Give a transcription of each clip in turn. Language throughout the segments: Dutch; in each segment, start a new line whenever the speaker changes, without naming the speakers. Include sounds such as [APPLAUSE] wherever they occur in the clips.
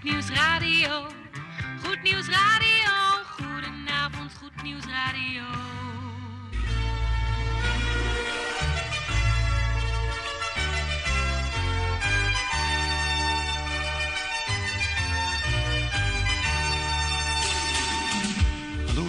Goed Nieuws Radio. Goed Nieuws Radio. Goedenavond, Goed Nieuws Radio.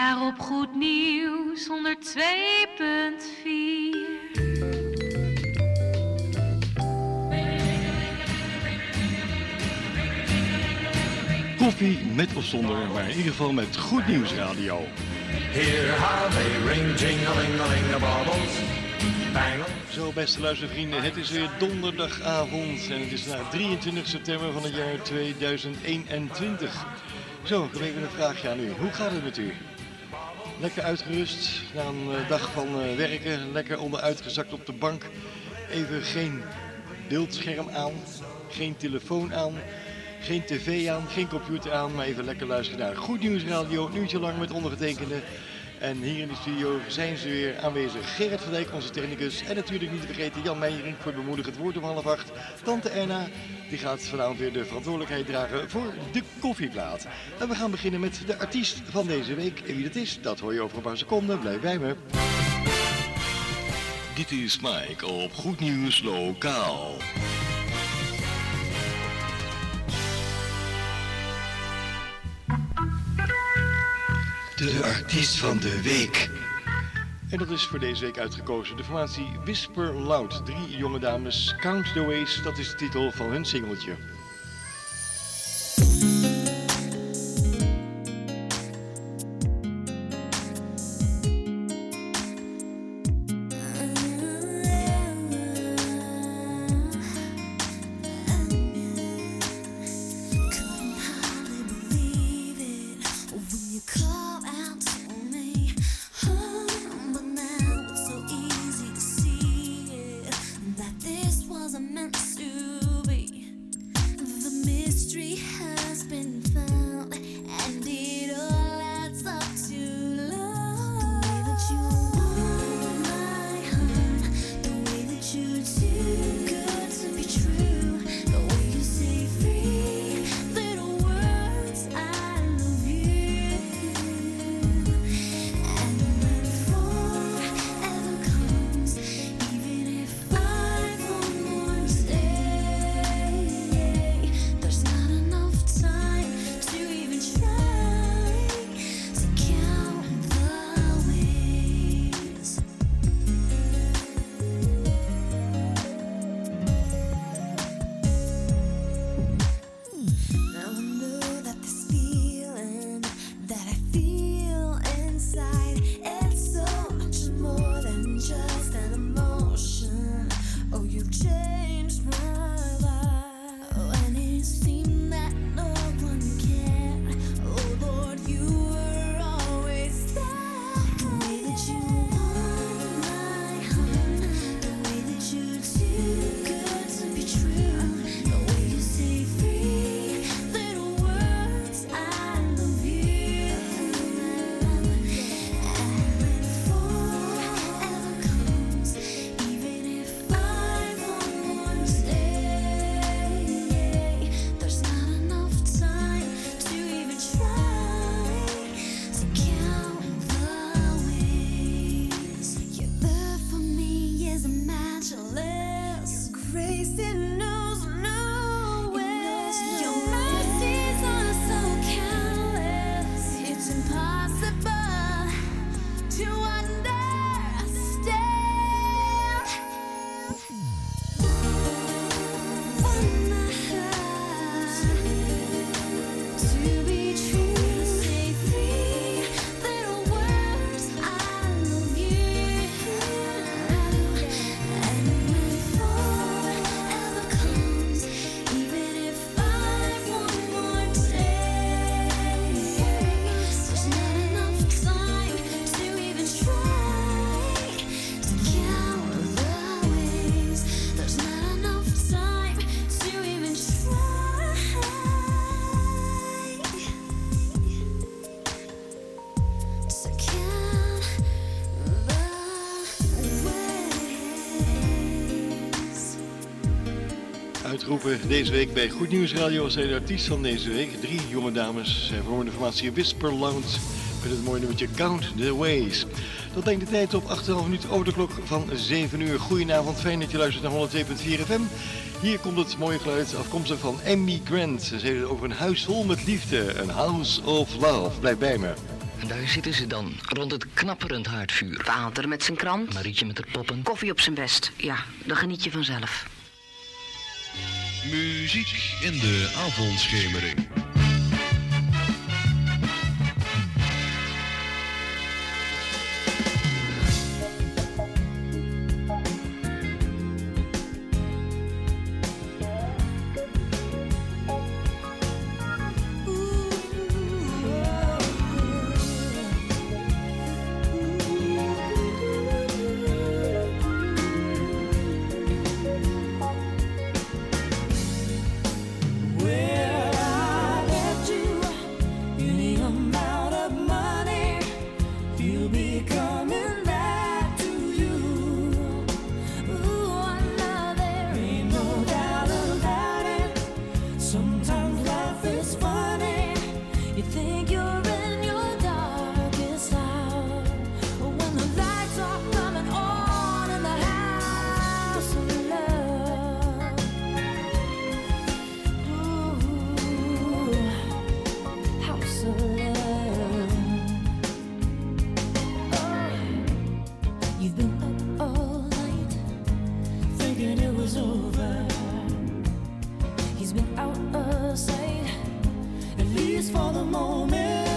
Najaar op Goed Nieuws 102.4.
Koffie met of zonder, maar in ieder geval met Goed Nieuws Radio.
How they ring.
Zo, beste luistervrienden, het is weer donderdagavond en het is vandaag 23 september van het jaar 2021. Zo, ik heb even een vraagje aan u. Hoe gaat het met u? Lekker uitgerust na een eh, dag van eh, werken, lekker onderuitgezakt op de bank. Even geen beeldscherm aan, geen telefoon aan, geen tv aan, geen computer aan, maar even lekker luisteren naar Goed Nieuws Radio, een uurtje lang met ondergetekende. En hier in de studio zijn ze weer aanwezig. Gerrit van Dijk, onze technicus. En natuurlijk niet te vergeten Jan Meijering voor het bemoedigend woord om half acht. Tante Erna, die gaat vanavond weer de verantwoordelijkheid dragen voor de koffieplaat. En we gaan beginnen met de artiest van deze week. En wie dat is, dat hoor je over een paar seconden. Blijf bij me. Dit is Mike op Goed Nieuws Lokaal. De artiest van de week. En dat is voor deze week uitgekozen de formatie Whisper Loud. Drie jonge dames, Count the Ways, dat is de titel van hun singeltje. Afgelopen deze week bij Goed Nieuws Radio hij de artiest van deze week. Drie jonge dames. Zij vormen de formatie Whisper Lounge met het mooie nummertje Count the Ways. Dat brengt de tijd op 8,5 minuten over de klok van 7 uur. Goedenavond, fijn dat je luistert naar 102.4 FM. Hier komt het mooie geluid afkomstig van Emmy Grant. Ze heeft het over een huis vol met liefde, een house of love. Blijf bij me.
En daar zitten ze dan, rond het knapperend haardvuur.
Vader met zijn krant.
Marietje met haar poppen.
Koffie op zijn best. Ja, dan geniet je vanzelf.
Muziek in de avondschemering.
Was over. He's been out of sight, at least for the moment.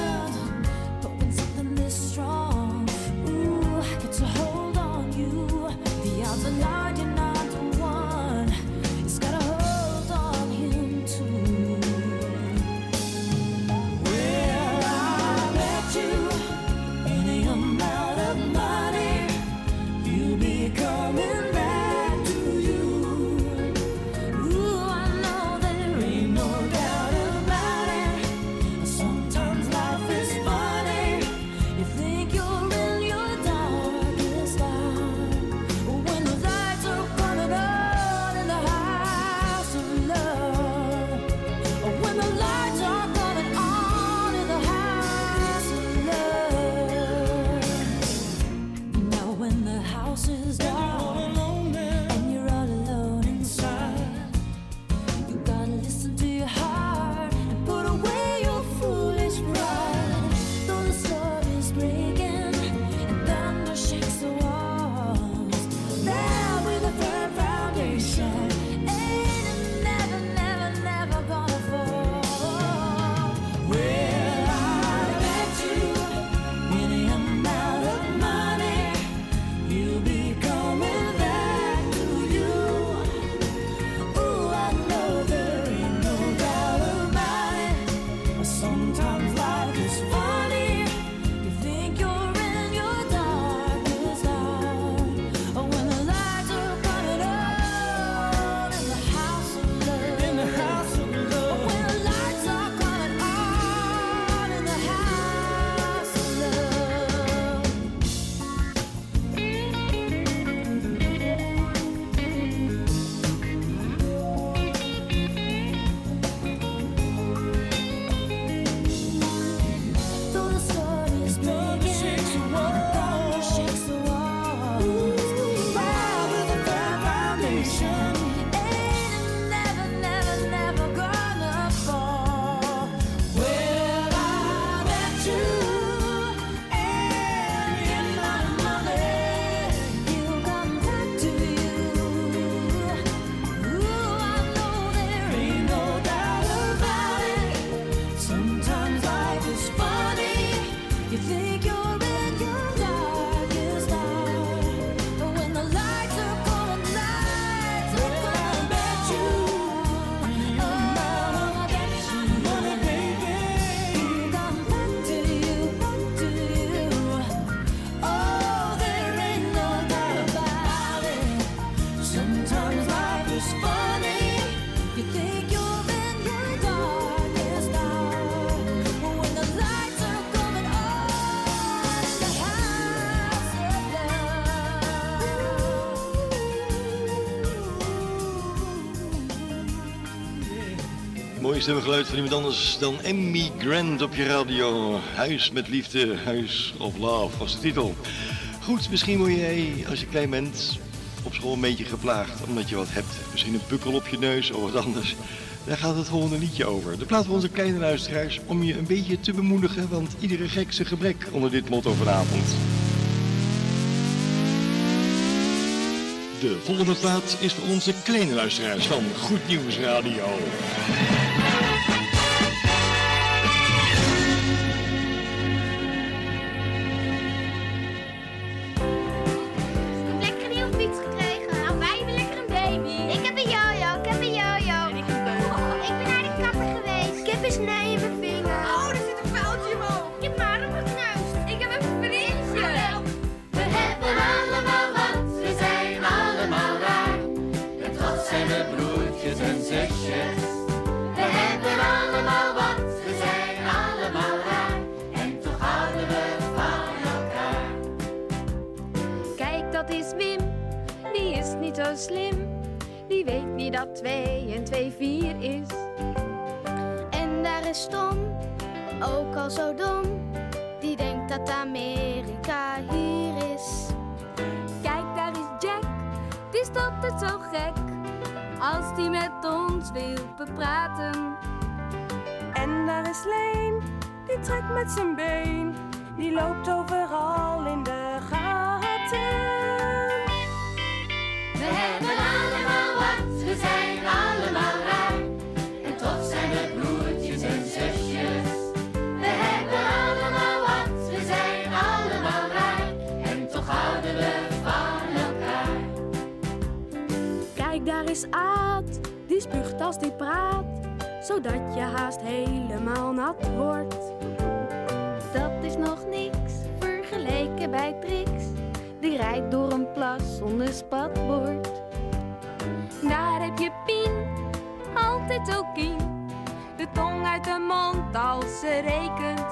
Stemgeluid van iemand anders dan Emmy Grant op je radio. Huis met liefde, Huis of Love was de titel. Goed, misschien word jij als je klein bent op school een beetje geplaagd omdat je wat hebt. Misschien een pukkel op je neus of wat anders. Daar gaat het volgende liedje over. De plaat voor onze kleine luisteraars om je een beetje te bemoedigen, want iedere gek zijn gebrek onder dit motto vanavond. De volgende plaat is voor onze kleine luisteraars van Goed Nieuws Radio.
Zusjes. We hebben allemaal wat, we zijn allemaal raar. En toch houden we van elkaar.
Kijk, dat is Wim, die is niet zo slim. Die weet niet dat 2 en 2 4 is.
En daar is Tom, ook al zo dom. Die denkt dat Amerika hier is.
Kijk, daar is Jack, die is altijd zo gek. Als die met ons wil bepraten.
En daar is Leen, die trekt met zijn been. Die loopt overal in de gaten.
We hebben allemaal
daar is Aad, die spuugt als die praat. Zodat je haast helemaal nat wordt.
Dat is nog niks vergeleken bij Trix. Die rijdt door een plas zonder spatbord.
Daar heb je Pien, altijd zo kien. De tong uit de mond als ze rekent.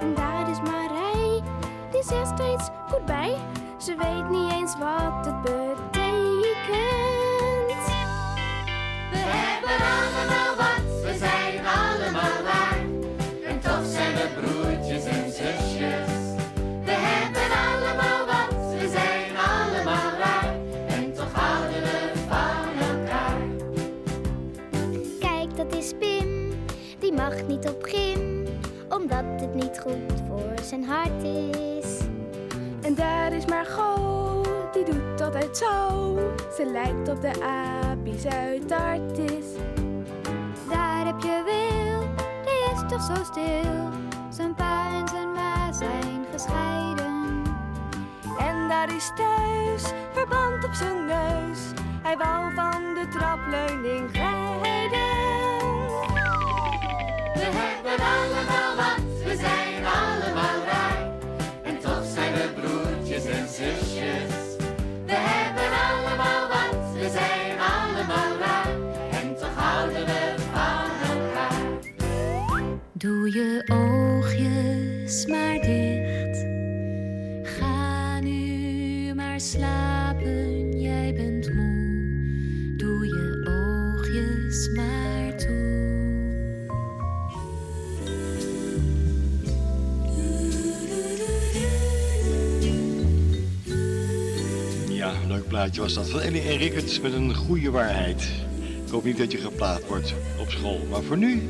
En daar is Marij, die zegt steeds. Ze weet niet eens wat het betekent.
We hebben allemaal wat, we zijn allemaal raar. En toch zijn we broertjes en zusjes. We hebben allemaal wat, we zijn allemaal raar. En toch houden we van elkaar.
Kijk, dat is Pim, die mag niet op gym. Omdat het niet goed voor zijn hart is.
En daar is Margot, die doet altijd zo. Ze lijkt op de apies uit Artis.
Daar heb je Wil, die is toch zo stil. Zijn pa en zijn ma zijn gescheiden.
En daar is thuis, verband op zijn neus. Hij wou van de trapleuning glijden.
We hebben allemaal wat, we zijn allemaal raar. En toch zijn we broertjes en zusjes. We zijn allemaal raar. En toch houden we van elkaar.
Doe je oogjes maar dicht.
Plaatje was dat van Ellie en Rickert met een goede waarheid. Ik hoop niet dat je geplaagd wordt op school, maar voor nu...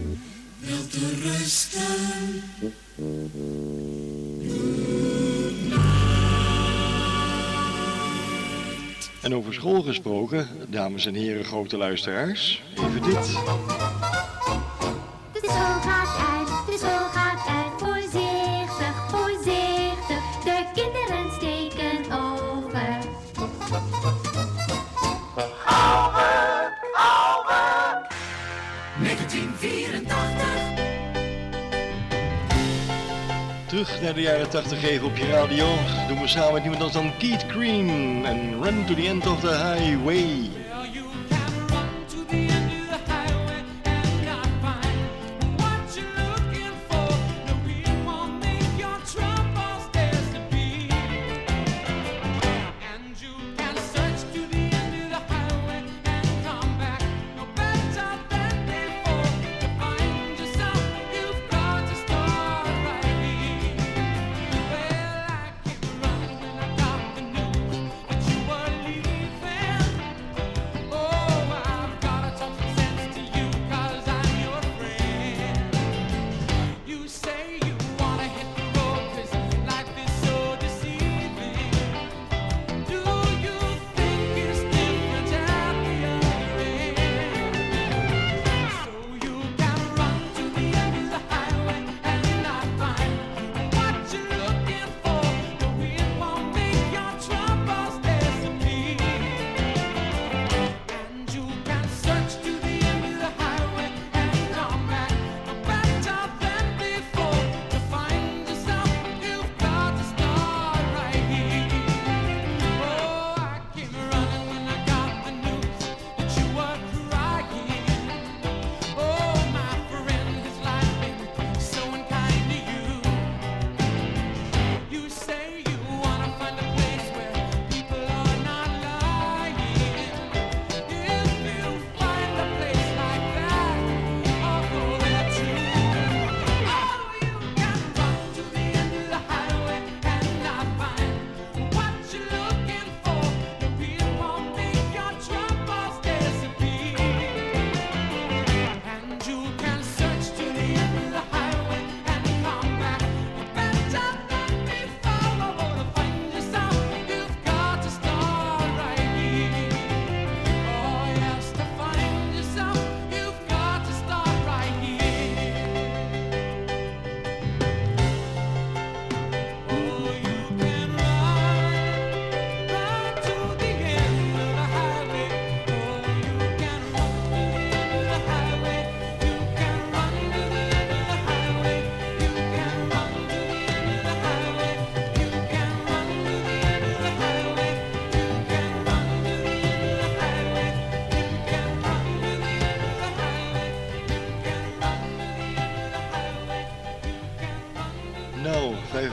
En over school gesproken, dames en heren, grote luisteraars, even dit.
De
jaren 80 even op je radio. Doen we samen met iemand anders dan Keith Green. En Run to the End of the Highway.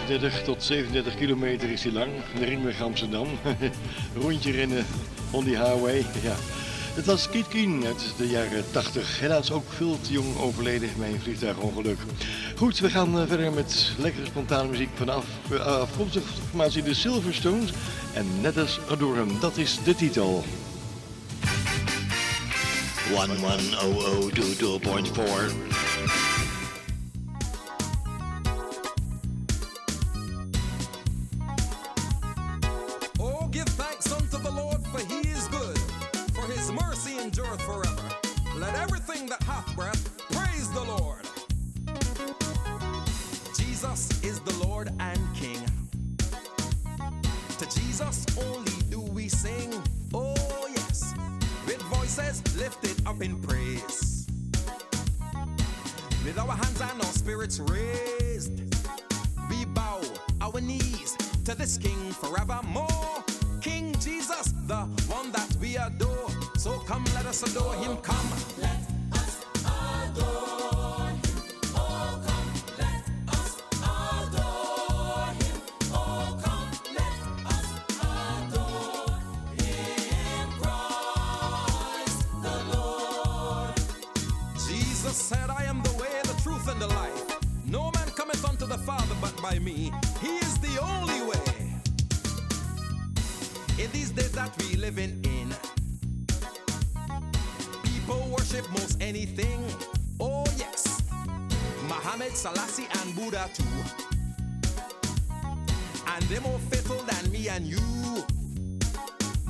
35 tot 37 kilometer is hij lang. De ringweg Amsterdam. [LAUGHS] Rondje rennen on die highway. Ja. Het was Kit Keen uit de jaren 80. Helaas ook veel te jong overleden bij een vliegtuigongeluk. Goed, we gaan eh, verder met lekkere spontane muziek vanaf uh, afkomstig formatie de Silverstones. En net als Adore Him, dat is de titel. 110022.4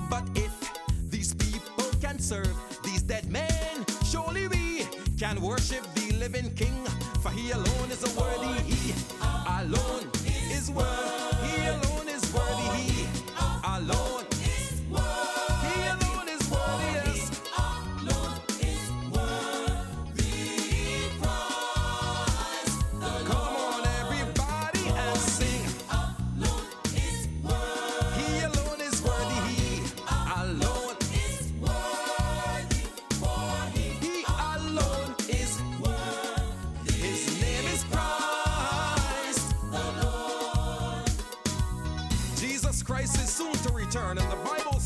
But if these people can serve these dead men, surely we can worship the living King. For he alone is a worthy, he alone is worthy,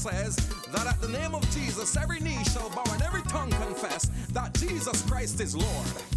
says that at the name of Jesus, every knee shall bow and every tongue confess that Jesus Christ is Lord.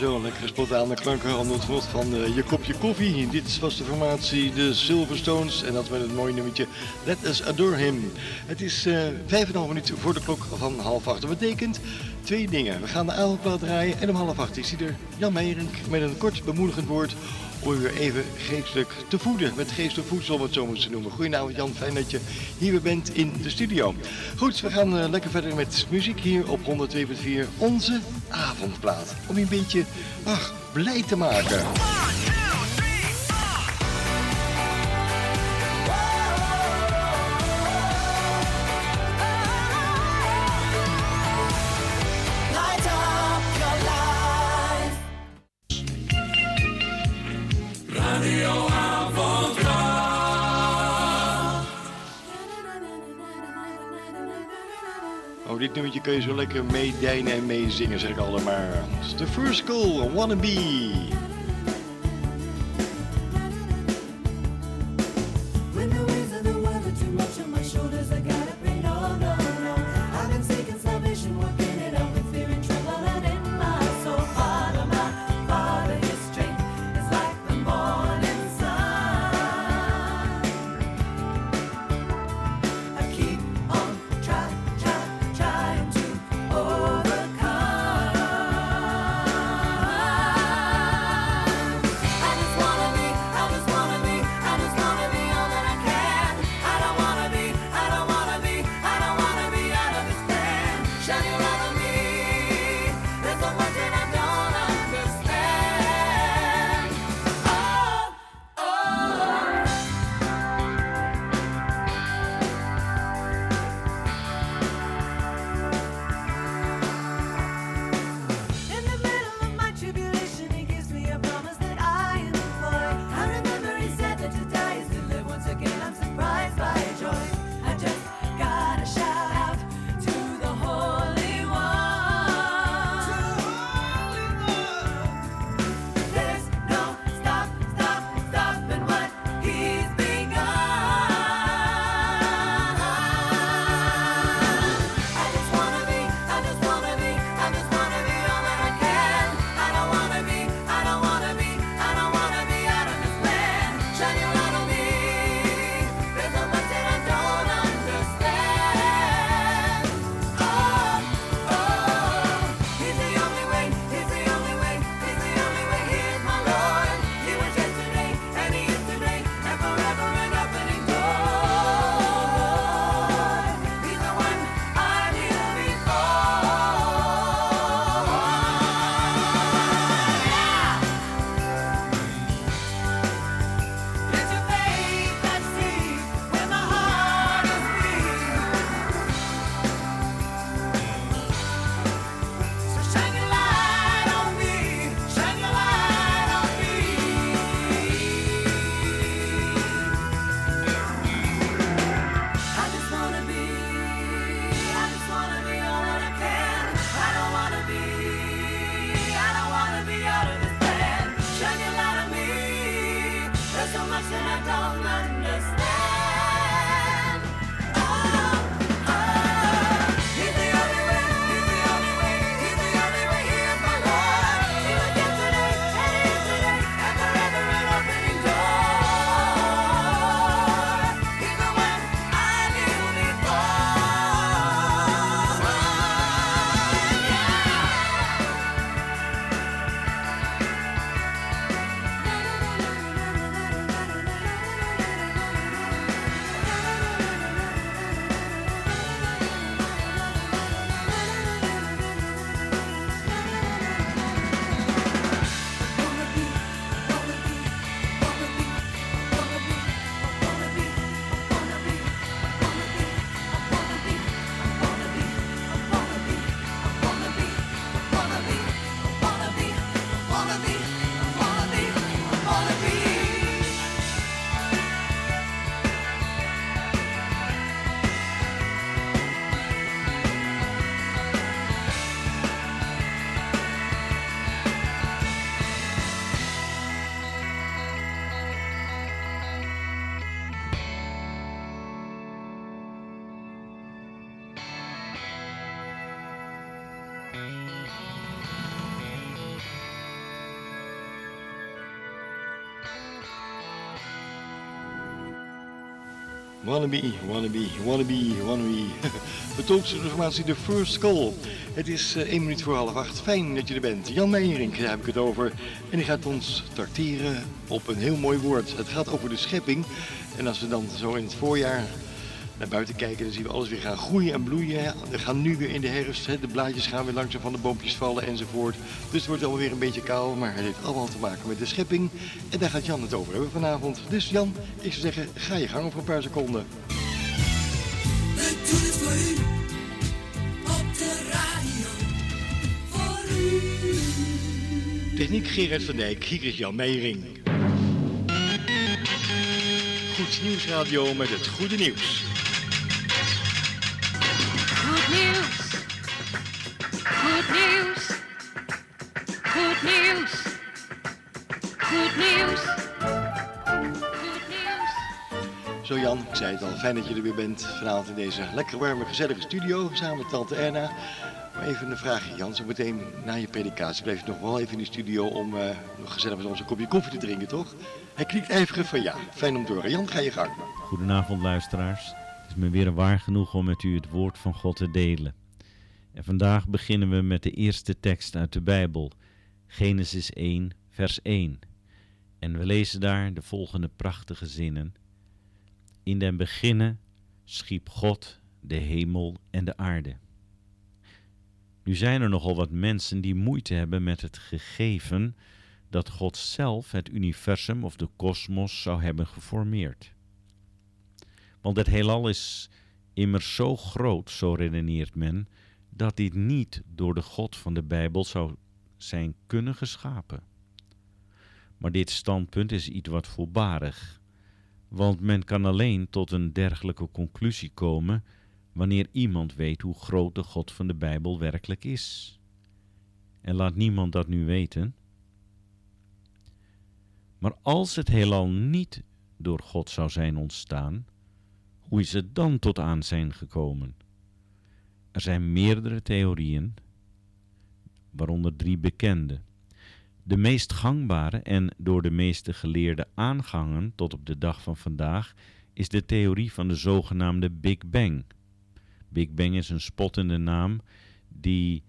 Zo, lekkere spontane klanken aan het genot van eh, je kopje koffie. Dit was de formatie de Silverstones en dat met het mooie nummertje Let Us Adore Him. Het is eh vijf en een half minuut voor de klok van half acht. Dat betekent twee dingen. We gaan de avondplaat draaien en om half acht is hij er Jan Meijerink met een kort bemoedigend woord om weer even geestelijk te voeden. Met geestelijk voedsel, om het zo moeten noemen. Goedenavond Jan, fijn dat je hier weer bent in de studio. Goed, we gaan eh, lekker verder met muziek hier op 102.4. Onze avondplaat. Om je een beetje ach, blij te maken.
dit je kun je zo lekker meedijnen en meezingen, zeg ik altijd maar. It's the first school, wannabe. Wannabe, wannabe, wannabe, wannabe. [LAUGHS] De informatie de First Call. Het is eh, uh, 1 minuut voor half acht. Fijn dat je er bent. Jan Meijering, daar heb ik het over. En die gaat ons tarteren op een heel mooi woord. Het gaat over de schepping. En als we dan zo in het voorjaar naar buiten kijken, dan zien we alles weer gaan groeien en bloeien. We gaan nu weer in de herfst, de blaadjes gaan weer langzaam van de boompjes vallen enzovoort. Dus het wordt alweer een beetje koud, maar het heeft allemaal te maken met de schepping. En daar gaat Jan het over hebben vanavond. Dus Jan, ik zou zeggen, ga je gang voor een paar seconden.
Op de radio.
Techniek Gerard van Dijk, hier is Jan Meijering. Goed Nieuwsradio met het goede nieuws.
Jan, ik zei het al, fijn dat je er weer bent vanavond in deze lekker warme, gezellige studio samen met tante Erna. Maar even een vraagje Jan, zo meteen na je predikatie blijf je nog wel even in de studio om eh, nog gezellig met ons een kopje koffie te drinken, toch? Hij knikt ijverig van ja. Fijn om te horen. Jan, ga je gang.
Goedenavond luisteraars. Het is me weer een waar genoeg om met u het woord van God te delen. En vandaag beginnen we met de eerste tekst uit de Bijbel, Genesis 1, vers 1. En we lezen daar de volgende prachtige zinnen. In den beginnen schiep God de hemel en de aarde. Nu zijn er nogal wat mensen die moeite hebben met het gegeven dat God zelf het universum of de kosmos zou hebben geformeerd. Want het heelal is immers zo groot, zo redeneert men, dat dit niet door de God van de Bijbel zou zijn kunnen geschapen. Maar dit standpunt is iets wat voorbarig, want men kan alleen tot een dergelijke conclusie komen wanneer iemand weet hoe groot de God van de Bijbel werkelijk is. En laat niemand dat nu weten. Maar als het heelal niet door God zou zijn ontstaan, hoe is het dan tot aan zijn gekomen? Er zijn meerdere theorieën, waaronder drie bekende. De meest gangbare en door de meeste geleerden aangangen tot op de dag van vandaag is de theorie van de zogenaamde Big Bang. Big Bang is een spottende naam die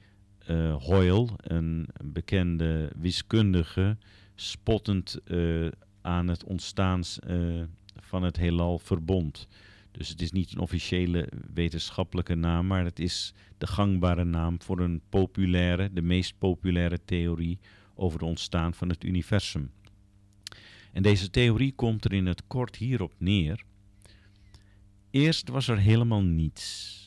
uh, Hoyle, een bekende wiskundige, spottend uh, aan het ontstaan uh, van het heelal verbond. Dus het is niet een officiële wetenschappelijke naam, maar het is de gangbare naam voor een populaire, de meest populaire theorie over het ontstaan van het universum. En deze theorie komt er in het kort hierop neer. Eerst was er helemaal niets.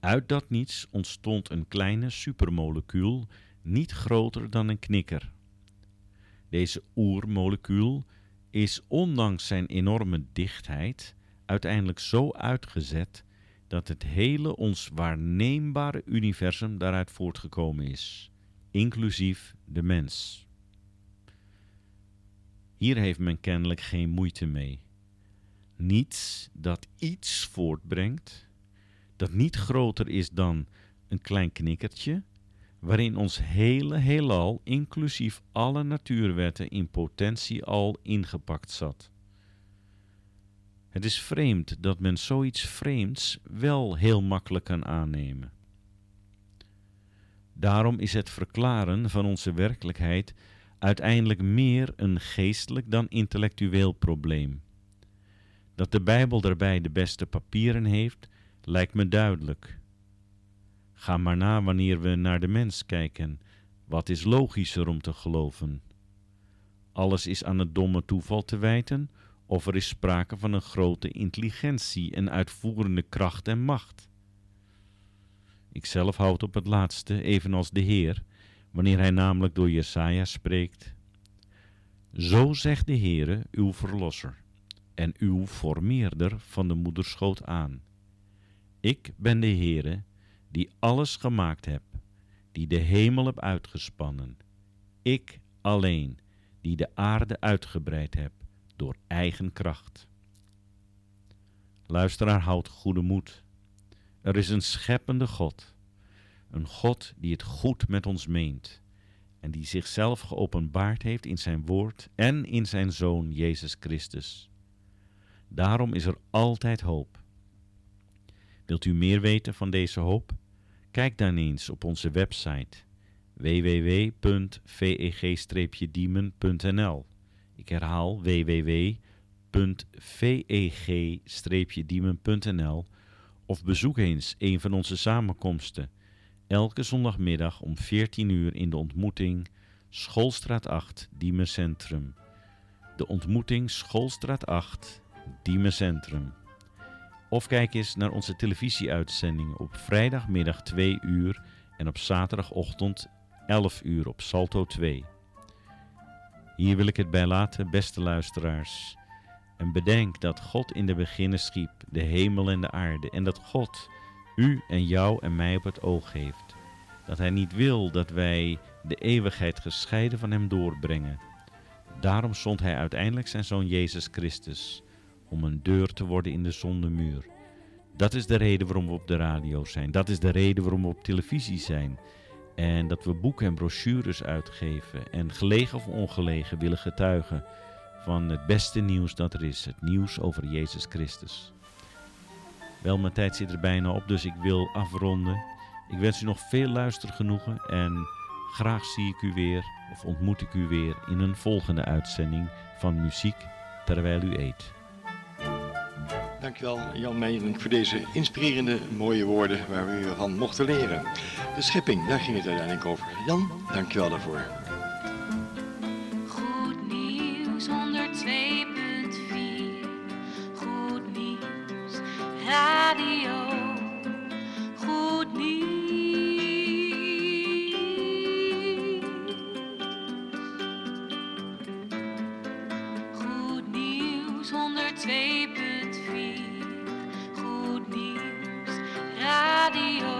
Uit dat niets ontstond een kleine supermolecuul, niet groter dan een knikker. Deze oermolecuul is ondanks zijn enorme dichtheid uiteindelijk zo uitgezet dat het hele ons waarneembare universum daaruit voortgekomen is, inclusief de mens. Hier heeft men kennelijk geen moeite mee. Niets dat iets voortbrengt, dat niet groter is dan een klein knikkertje, waarin ons hele heelal, inclusief alle natuurwetten, in potentie al ingepakt zat. Het is vreemd dat men zoiets vreemds wel heel makkelijk kan aannemen. Daarom is het verklaren van onze werkelijkheid uiteindelijk meer een geestelijk dan intellectueel probleem. Dat de Bijbel daarbij de beste papieren heeft, lijkt me duidelijk. Ga maar na wanneer we naar de mens kijken. Wat is logischer om te geloven? Alles is aan het domme toeval te wijten, of er is sprake van een grote intelligentie en uitvoerende kracht en macht. Ikzelf houd op het laatste, evenals de Heer, wanneer hij namelijk door Jesaja spreekt. Zo zegt de Heere, uw verlosser, en uw formeerder van de moederschoot aan. Ik ben de Heere, die alles gemaakt heb, die de hemel heb uitgespannen. Ik alleen, die de aarde uitgebreid heb door eigen kracht. Luisteraar, houd goede moed. Er is een scheppende God, een God die het goed met ons meent en die zichzelf geopenbaard heeft in zijn woord en in zijn Zoon Jezus Christus. Daarom is er altijd hoop. Wilt u meer weten van deze hoop? Kijk dan eens op onze website www.veg-diemen.nl ik herhaal www.veg-diemen.nl of bezoek eens een van onze samenkomsten. Elke zondagmiddag om 14 uur in de ontmoeting Schoolstraat 8, Diemen Centrum. De ontmoeting Schoolstraat 8, Diemen Centrum. Of kijk eens naar onze televisieuitzending op vrijdagmiddag 2 uur en op zaterdagochtend 11 uur op Salto 2. Hier wil ik het bij laten, beste luisteraars. En bedenk dat God in de beginnen schiep de hemel en de aarde en dat God u en jou en mij op het oog heeft. Dat Hij niet wil dat wij de eeuwigheid gescheiden van Hem doorbrengen. Daarom zond Hij uiteindelijk zijn Zoon Jezus Christus om een deur te worden in de zondemuur. Dat is de reden waarom we op de radio zijn. Dat is de reden waarom we op televisie zijn. En dat we boeken en brochures uitgeven en gelegen of ongelegen willen getuigen van het beste nieuws dat er is. Het nieuws over Jezus Christus. Wel, mijn tijd zit er bijna op, dus ik wil afronden. Ik wens u nog veel luistergenoegen en graag zie ik u weer of ontmoet ik u weer in een volgende uitzending van Muziek terwijl u eet.
Dankjewel Jan Meijering voor deze inspirerende mooie woorden waar we van mochten leren. De schepping, daar ging het uiteindelijk over. Jan, dankjewel daarvoor.
Radio. Goed nieuws. Goed nieuws 102.4. Goed nieuws. Radio.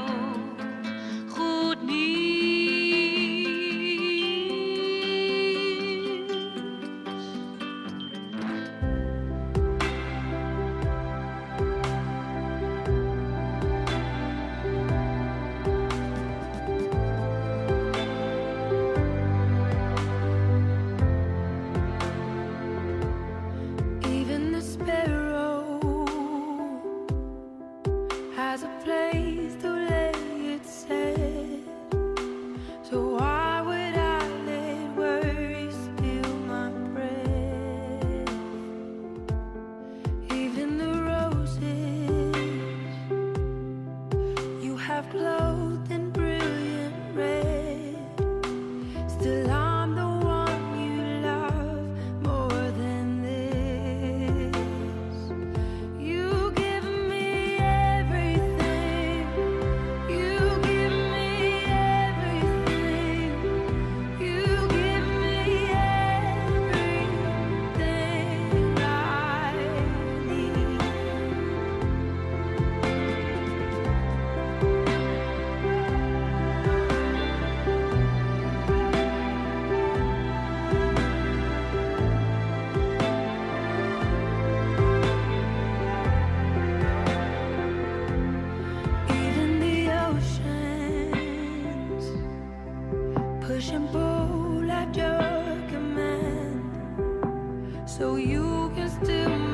You can still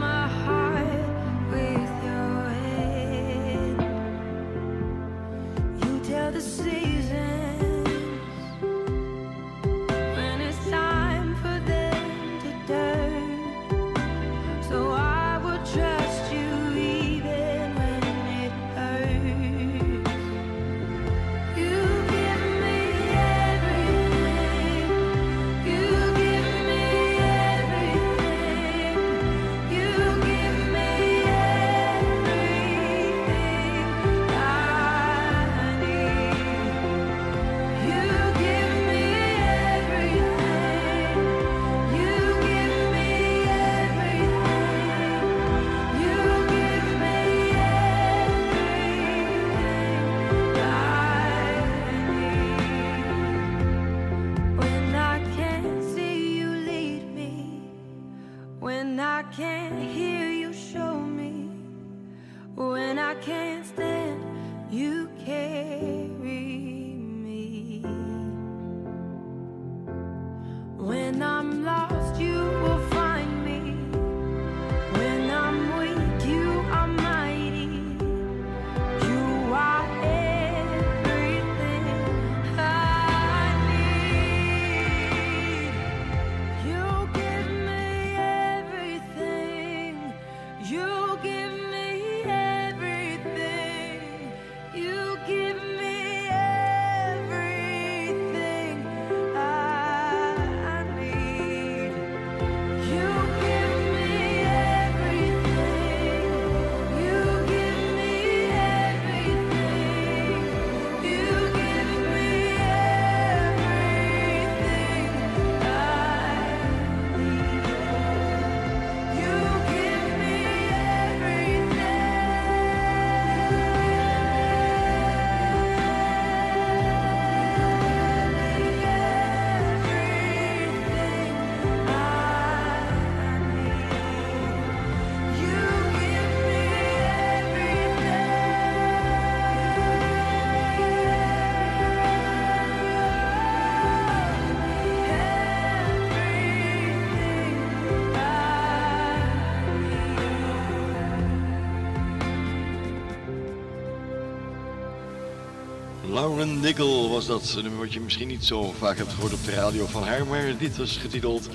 Lauren Nickel was dat. Nummer wat je misschien niet zo vaak hebt gehoord op de radio van haar. Maar dit was getiteld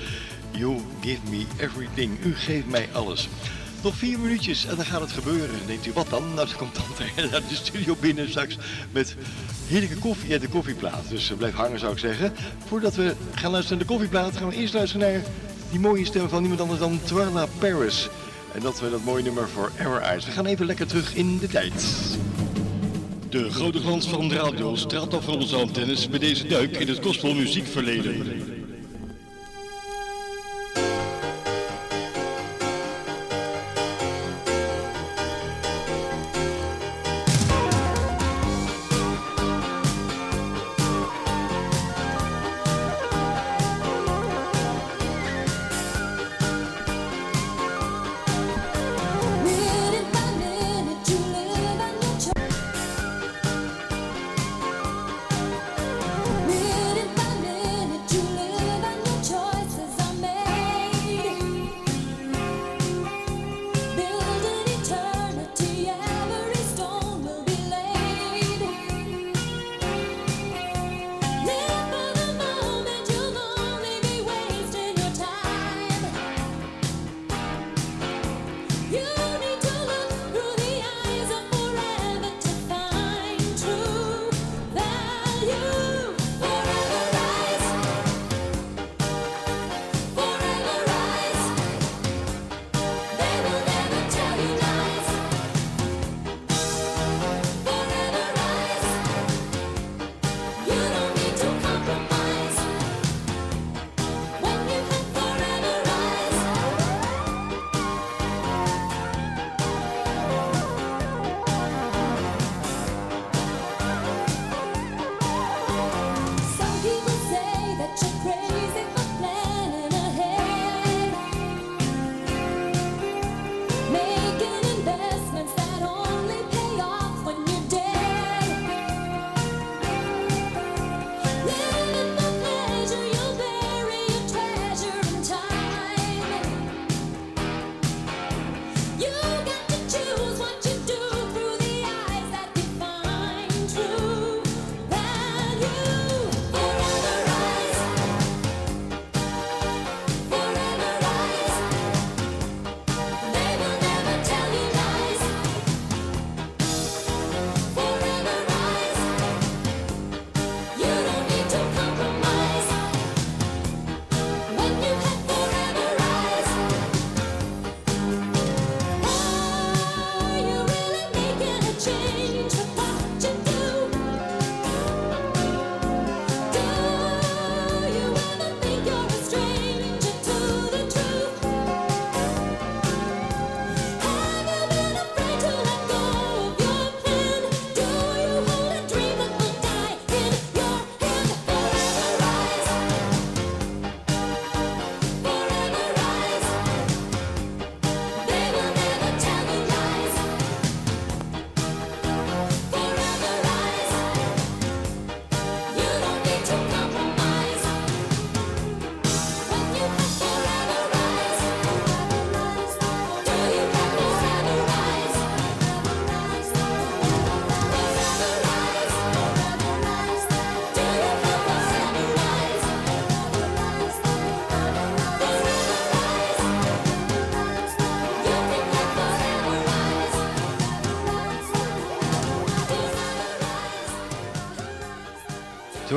You Give Me Everything. U geeft mij alles. Nog vier minuutjes en dan gaat het gebeuren. Denkt u, wat dan? Nou, dan komt Tante [LAUGHS] naar de studio binnen straks met heerlijke koffie en de koffieplaat. Dus uh, blijf hangen zou ik zeggen. Voordat we gaan luisteren naar de koffieplaat, gaan we eerst luisteren naar die mooie stem van niemand anders dan Twyla Paris. En dat we dat mooie nummer voor Ever Eyes. We gaan even lekker terug in de tijd. De grote glans van de radio straalt af van onze antennes bij deze duik in het gospelmuziekverleden.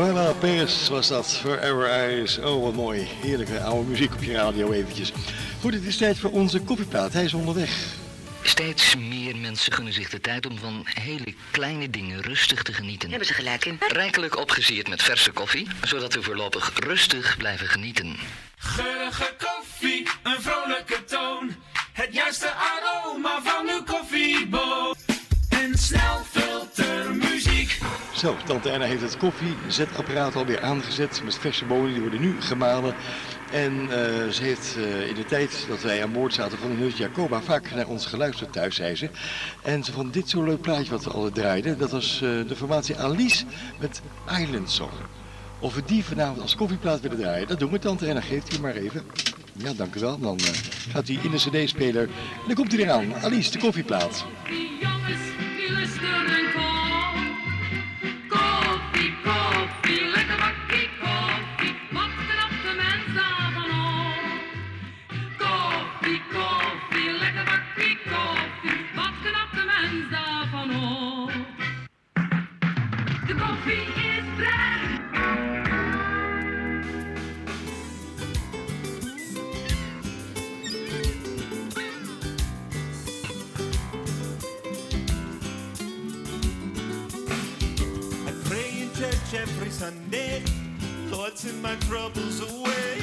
Twyla Paris was dat, Forever Eyes. Oh, wat mooi. Heerlijke oude muziek op je radio eventjes. Goed, het is tijd voor onze koffieplaat. Hij is onderweg.
Steeds meer mensen gunnen zich de tijd om van hele kleine dingen rustig te genieten.
Hebben ze gelijk in?
Rijkelijk opgesierd met verse koffie, zodat we voorlopig rustig blijven genieten.
Zo, tante Erna heeft het koffiezetapparaat alweer aangezet met verse bonen. Die worden nu gemalen. En eh, ze heeft eh, in de tijd dat wij aan boord zaten van de Nut Jacoba vaak naar ons geluisterd thuis, zei ze. En ze vond dit zo'n leuk plaatje wat we altijd draaiden. Dat was eh, de formatie Alice met Island Song. Of we die vanavond als koffieplaat willen draaien, dat doen we tante Erna. Geeft u maar even. Ja, dank u wel. Dan gaat hij in de cd-speler. En dan komt hij eraan. Alice, de koffieplaat.
Die jongens, die
Sunday. Lord, send my troubles away.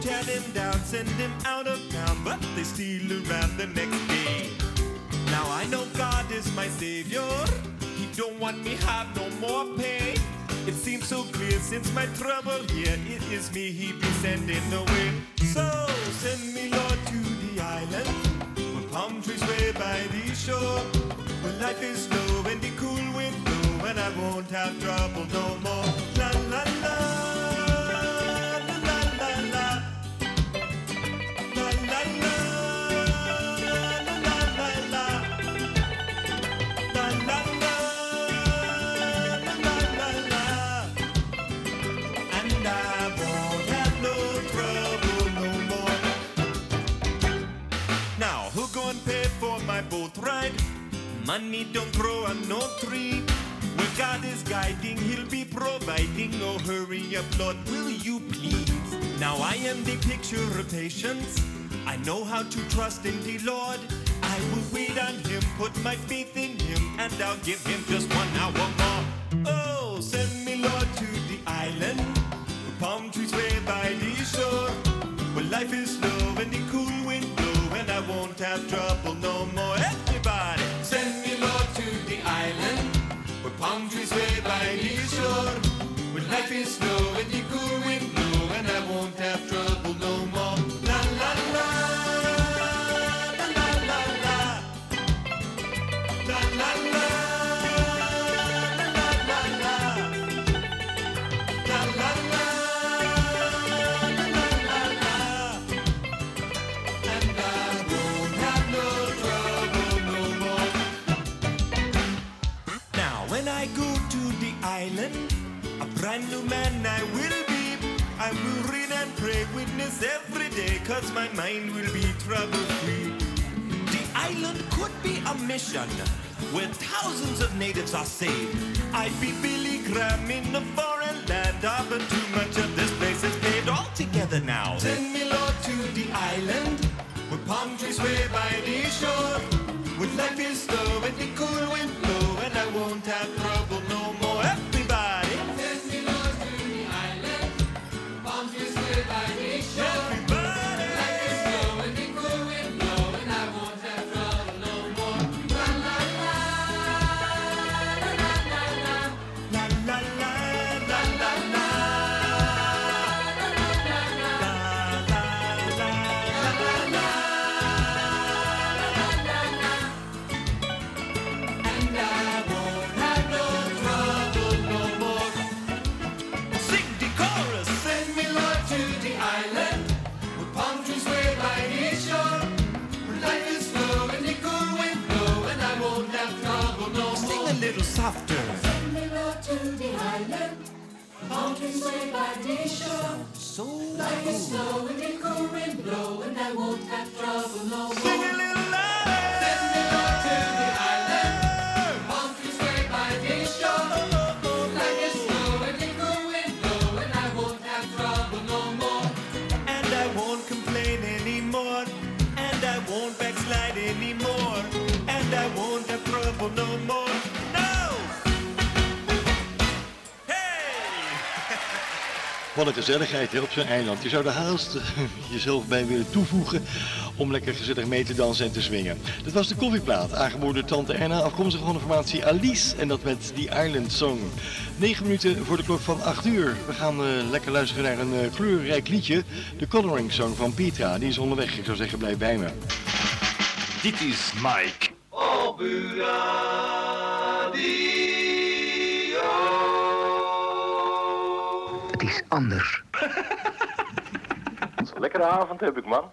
Tear them down, send them out of town, but they steal around the next day. Now I know God is my savior. He don't want me have no more pain. It seems so clear since my trouble here. It is me he be sending away. So send me, Lord, to the island where palm trees sway by the shore. Where life is slow I won't have trouble no more. La la la la la la la la la la la la la la la and I won't have no trouble no more. Now who gonna pay for my boat ride? Money don't grow on no tree. God is guiding, He'll be providing. Oh, hurry up, Lord, will you please? Now I am the picture of patience. I know how to trust in the Lord. I will wait on Him, put my faith in Him, and I'll give Him just one hour more. Oh, send me, Lord, to the island where palm trees sway by the shore. Where life is slow and the cool wind blow, and I won't have trouble no more. snow and you witness every day, cause my mind will be trouble free. The island could be a mission where thousands of natives are saved. I'd be Billy Graham in a foreign land, ah, but too much of this place is paid all together now. Send me, Lord, to the island where palm trees sway by the shore. Where life is slow and the cool wind blow, and I won't have
Wat gezelligheid hè, op zo'n eiland. Je zou er haast eh, [LAUGHS] jezelf bij willen toevoegen om lekker gezellig mee te dansen en te swingen. Dat was de koffieplaat, aangeboden door Tante Erna, afkomstig van de formatie Alice. En dat met die Island Song. 9 minuten voor de klok van 8 uur. We gaan eh, lekker luisteren naar een eh, kleurrijk liedje. De Coloring Song van Petra. Die is onderweg. Ik zou zeggen, blijf bij me.
Dit is Mike.
Op uw
man.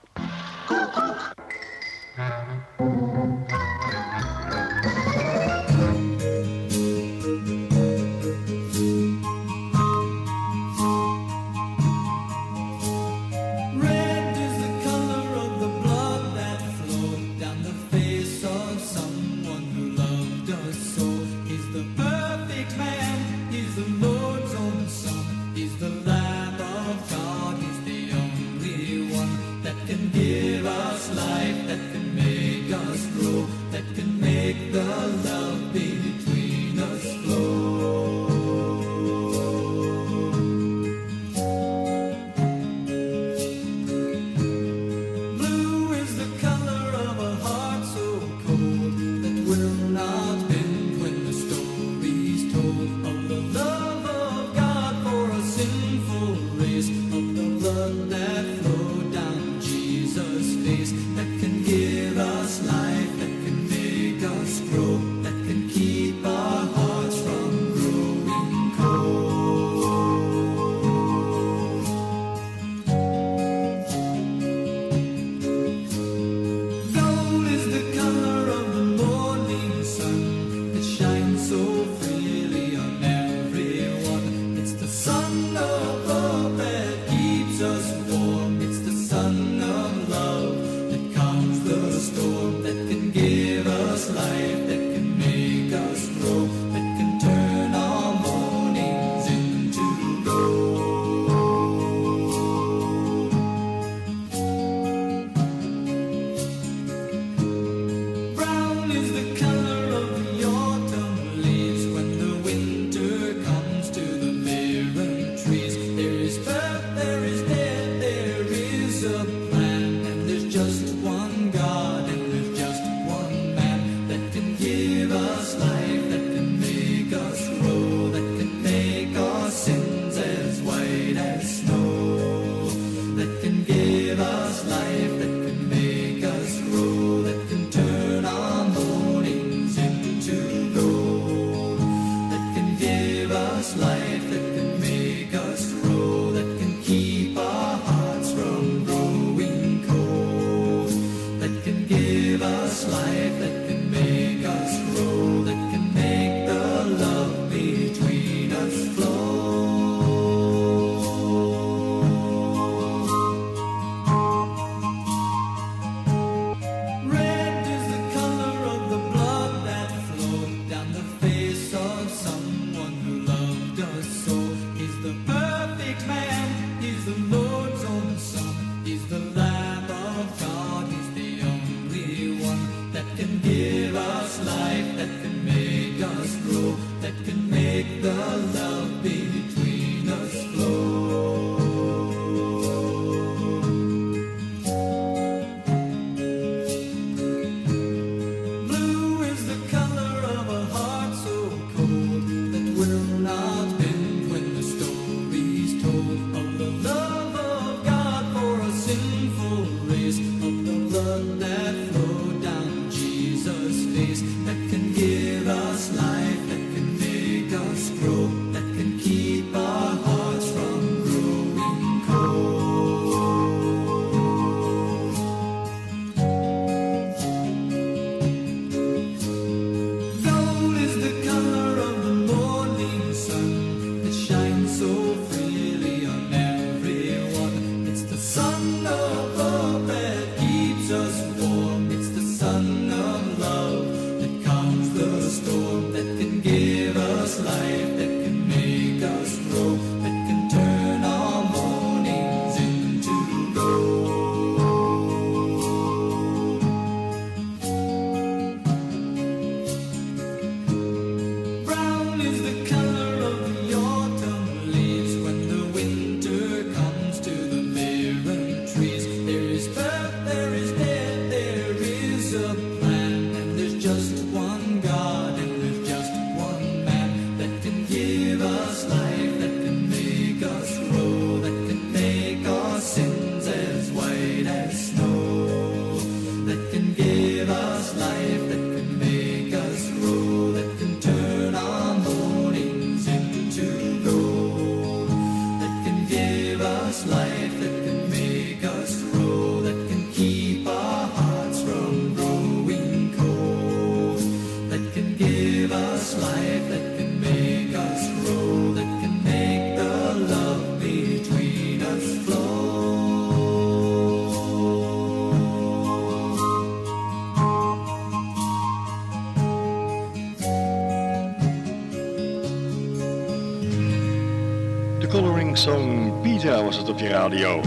Coloring Song Pizza was het op je radio.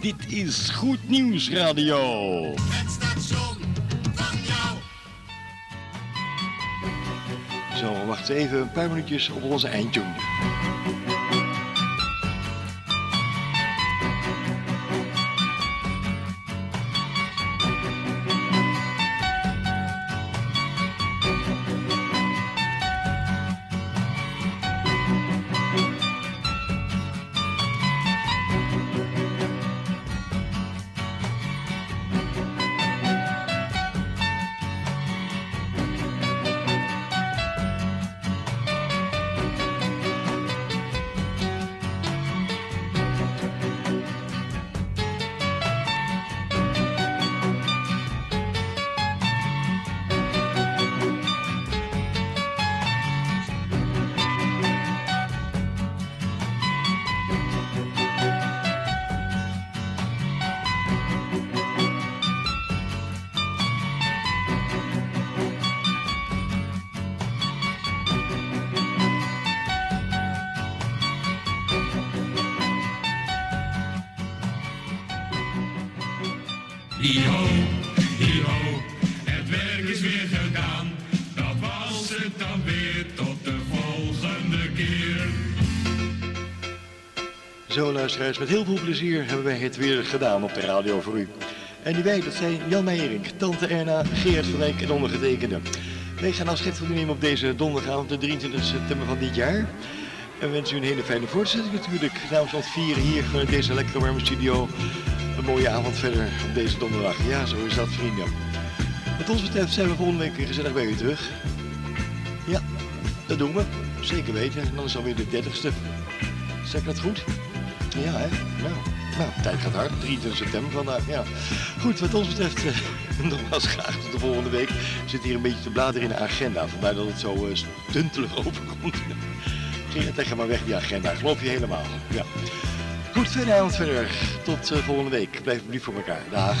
Dit is Goed Nieuws Radio.
Het station van jou.
Zo, wacht even een paar minuutjes op onze eindtune. Met heel veel plezier hebben wij het weer gedaan op de radio voor u. En die wij, dat zijn Jan Meijering, Tante Erna, Gerard van Dijk en ondergetekende. Wij gaan afscheid van u nemen op deze donderdagavond, de 23 september van dit jaar. En we wensen u een hele fijne voortzetting natuurlijk. Namens ons vieren hier vanuit deze lekkere warme studio. Een mooie avond verder op deze donderdag. Ja, zo is dat vrienden. Wat ons betreft zijn we volgende week gezellig bij u terug. Ja, dat doen we. Zeker weten. En dan is alweer de 30ste. Zeg dat goed? Ja, hè? Nou, nou, tijd gaat hard. 23 september vandaag, ja. Goed, wat ons betreft, eh, [LAUGHS] nogmaals graag tot de volgende week. Ik zit hier een beetje te bladeren in de agenda. Vandaar dat het zo eh, stuntelig [LAUGHS] overkomt. Het tegen maar weg, die agenda. Geloof je helemaal. Ja. Goed, verder verder. Tot eh, volgende week. Blijf lief voor elkaar. Dag.